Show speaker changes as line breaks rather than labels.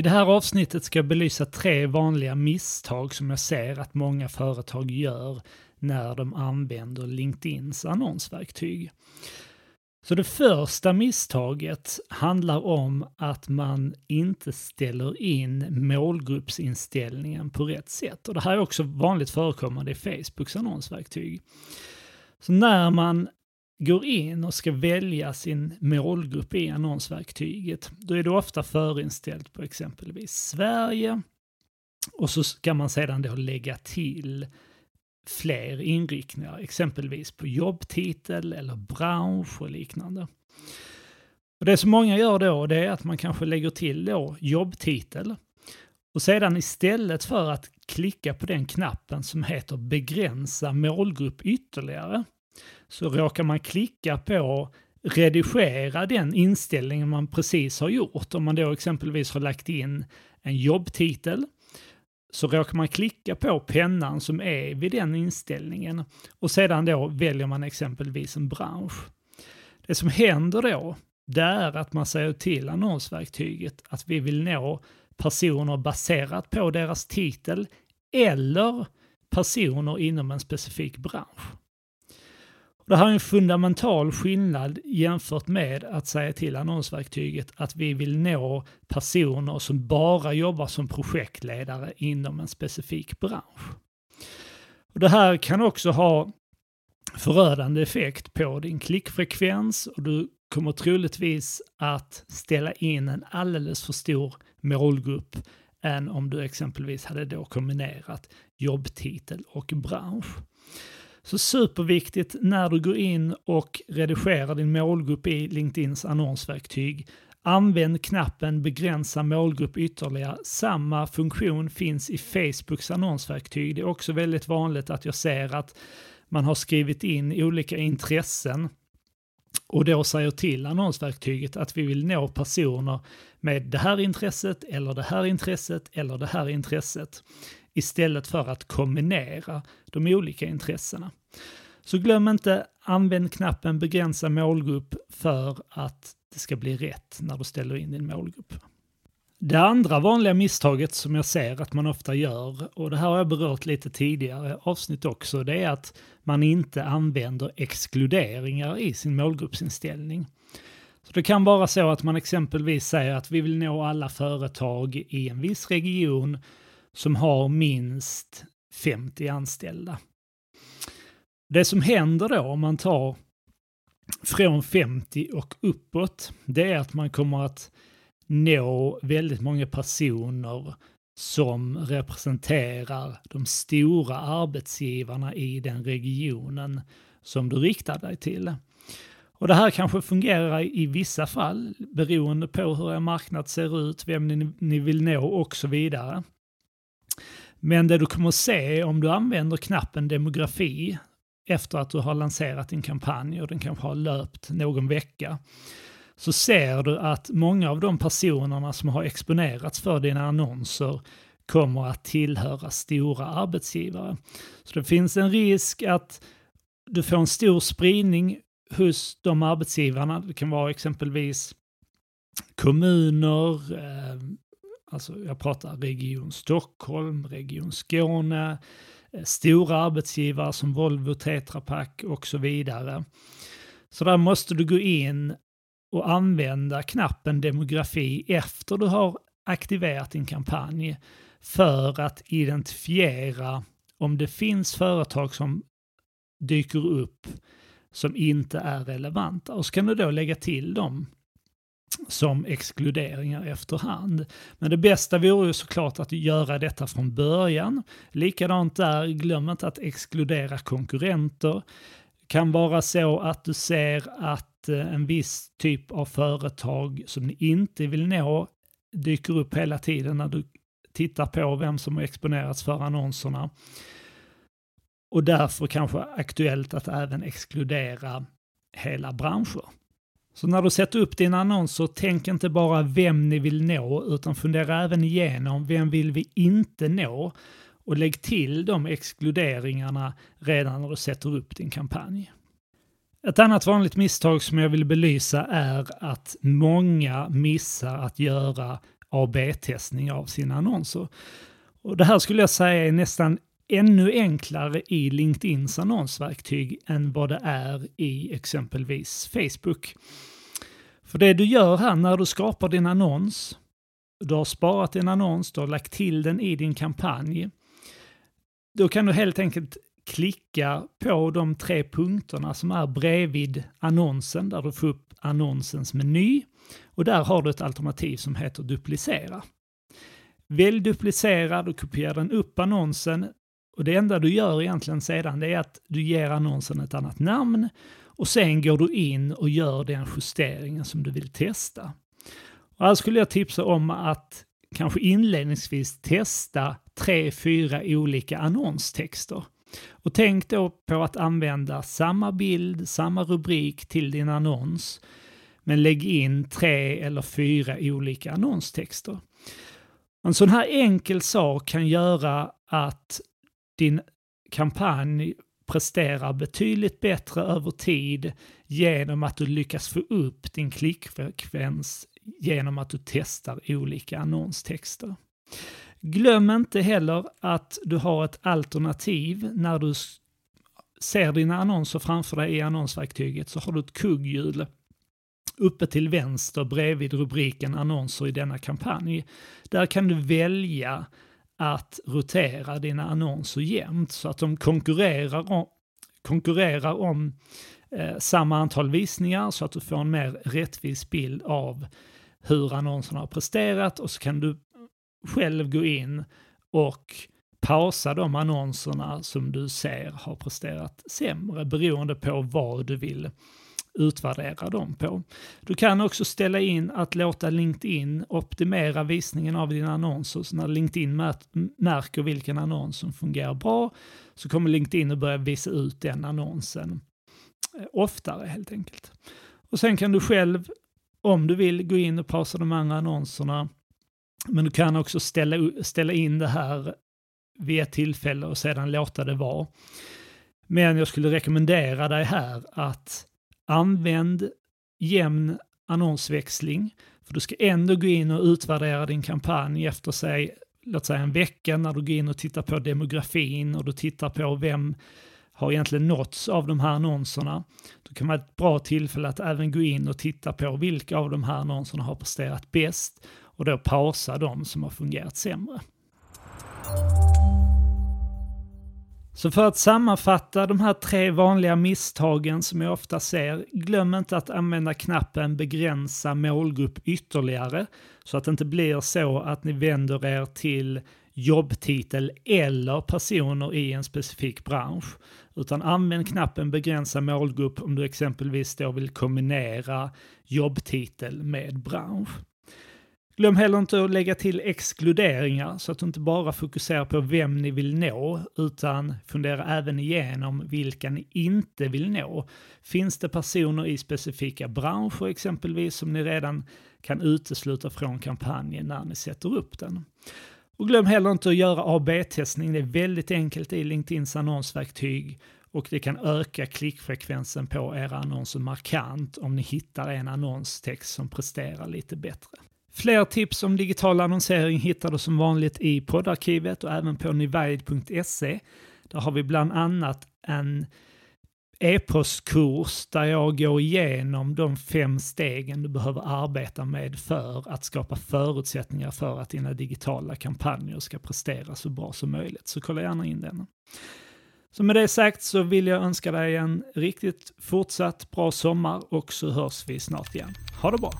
I det här avsnittet ska jag belysa tre vanliga misstag som jag ser att många företag gör när de använder LinkedIns annonsverktyg. Så det första misstaget handlar om att man inte ställer in målgruppsinställningen på rätt sätt. Och det här är också vanligt förekommande i Facebooks annonsverktyg. Så när man går in och ska välja sin målgrupp i annonsverktyget, då är det ofta förinställt på exempelvis Sverige och så ska man sedan då lägga till fler inriktningar, exempelvis på jobbtitel eller bransch och liknande. Och det som många gör då, det är att man kanske lägger till då jobbtitel och sedan istället för att klicka på den knappen som heter begränsa målgrupp ytterligare så råkar man klicka på redigera den inställningen man precis har gjort. Om man då exempelvis har lagt in en jobbtitel så råkar man klicka på pennan som är vid den inställningen och sedan då väljer man exempelvis en bransch. Det som händer då, det är att man säger till annonsverktyget att vi vill nå personer baserat på deras titel eller personer inom en specifik bransch. Det här är en fundamental skillnad jämfört med att säga till annonsverktyget att vi vill nå personer som bara jobbar som projektledare inom en specifik bransch. Och det här kan också ha förödande effekt på din klickfrekvens och du kommer troligtvis att ställa in en alldeles för stor målgrupp än om du exempelvis hade då kombinerat jobbtitel och bransch. Så superviktigt när du går in och redigerar din målgrupp i LinkedIns annonsverktyg. Använd knappen begränsa målgrupp ytterligare. Samma funktion finns i Facebooks annonsverktyg. Det är också väldigt vanligt att jag ser att man har skrivit in olika intressen och då säger till annonsverktyget att vi vill nå personer med det här intresset eller det här intresset eller det här intresset istället för att kombinera de olika intressena. Så glöm inte, använd knappen begränsa målgrupp för att det ska bli rätt när du ställer in din målgrupp. Det andra vanliga misstaget som jag ser att man ofta gör, och det här har jag berört lite tidigare avsnitt också, det är att man inte använder exkluderingar i sin målgruppsinställning. Så det kan vara så att man exempelvis säger att vi vill nå alla företag i en viss region som har minst 50 anställda. Det som händer då om man tar från 50 och uppåt, det är att man kommer att nå väldigt många personer som representerar de stora arbetsgivarna i den regionen som du riktar dig till. Och det här kanske fungerar i vissa fall beroende på hur er marknad ser ut, vem ni, vill nå och så vidare. Men det du kommer att se om du använder knappen demografi efter att du har lanserat din kampanj och den kanske har löpt någon vecka, så ser du att många av de personerna som har exponerats för dina annonser kommer att tillhöra stora arbetsgivare. Så det finns en risk att du får en stor spridning hos de arbetsgivarna. Det kan vara exempelvis kommuner, eh, alltså jag pratar Region Stockholm, Region Skåne, eh, stora arbetsgivare som Volvo, Tetra Pak och så vidare. Så där måste du gå in och använda knappen demografi efter du har aktiverat din kampanj för att identifiera om det finns företag som dyker upp som inte är relevanta. Och så kan du då lägga till dem som exkluderingar efterhand. Men det bästa vore ju såklart att göra detta från början. Likadant där, glöm inte att exkludera konkurrenter. Det kan vara så att du ser att eh, en viss typ av företag som ni inte vill nå dyker upp hela tiden när du tittar på vem som har exponerats för annonserna. Och därför kanske aktuellt att även exkludera hela branscher. Så när du sätter upp dina annonser, tänk inte bara vem ni vill nå, utan fundera även igenom vem vill vi inte nå? Och lägg till de exkluderingarna redan när du sätter upp din kampanj. Ett annat vanligt misstag som jag vill belysa är att många missar att göra AB-testning av sina annonser. Och det här skulle jag säga är nästan ännu enklare i LinkedIns annonsverktyg än vad det är i exempelvis Facebook. För det du gör här när du skapar din annons, du har sparat din annons, du har lagt till den i din kampanj, då kan du helt enkelt klicka på de tre punkterna som är bredvid annonsen, där du får upp annonsens meny. Och där har du ett alternativ som heter duplicera. Välj duplicera, då kopierar den upp annonsen och det enda du gör egentligen sedan det är att du ger annonsen ett annat namn och sen går du in och gör den justeringen som du vill testa. Och här skulle jag tipsa om att kanske inledningsvis testa tre, fyra olika annonstexter. Och tänk då på att använda samma bild, samma rubrik till din annons, men lägg in tre eller fyra olika annonstexter. En sån här enkel sak kan göra att din kampanj presterar betydligt bättre över tid genom att du lyckas få upp din klickfrekvens genom att du testar olika annonstexter. Glöm inte heller att du har ett alternativ när du ser dina annonser framför dig i annonsverktyget så har du ett kugghjul uppe till vänster bredvid rubriken annonser i denna kampanj. Där kan du välja att rotera dina annonser jämnt så att de konkurrerar om, konkurrerar om eh, samma antal visningar så att du får en mer rättvis bild av hur annonserna har presterat och så kan du själv gå in och pausa de annonserna som du ser har presterat sämre beroende på vad du vill utvärdera dem på. Du kan också ställa in att låta LinkedIn optimera visningen av dina annonser. Så när LinkedIn märker vilken annons som fungerar bra så kommer LinkedIn att börja visa ut den annonsen eh, oftare helt enkelt. Och sen kan du själv, om du vill, gå in och pausa de andra annonserna. Men du kan också ställa, ställa in det här vid ett tillfälle och sedan låta det vara. Men jag skulle rekommendera dig här att Använd jämn annonsväxling, för du ska ändå gå in och utvärdera din kampanj efter sig, låt säga en vecka när du går in och tittar på demografin och du tittar på vem har egentligen nåtts av de här annonserna. Då kan vara ett bra tillfälle att även gå in och titta på vilka av de här annonserna har presterat bäst och då pausa de som har fungerat sämre. Så för att sammanfatta de här tre vanliga misstagen som jag ofta ser, glöm inte att använda knappen begränsa målgrupp ytterligare så att det inte blir så att ni vänder er till jobbtitel eller personer i en specifik bransch. Utan använd knappen begränsa målgrupp om du exempelvis då vill kombinera jobbtitel med bransch. Glöm heller inte att lägga till exkluderingar så att du inte bara fokuserar på vem ni vill nå utan fundera även igenom vilka ni inte vill nå. Finns det personer i specifika branscher exempelvis som ni redan kan utesluta från kampanjen när ni sätter upp den? Och glöm heller inte att göra AB-testning. Det är väldigt enkelt i LinkedIns annonsverktyg och det kan öka klickfrekvensen på era annonser markant om ni hittar en annonstext som presterar lite bättre. Fler tips om digital annonsering hittar du som vanligt i poddarkivet och även på nivide.se. Där har vi bland annat en e-postkurs där jag går igenom de fem stegen du behöver arbeta med för att skapa förutsättningar för att dina digitala kampanjer ska prestera så bra som möjligt. Så kolla gärna in den. Så med det sagt så vill jag önska dig en riktigt fortsatt bra sommar och så hörs vi snart igen. Ha det bra!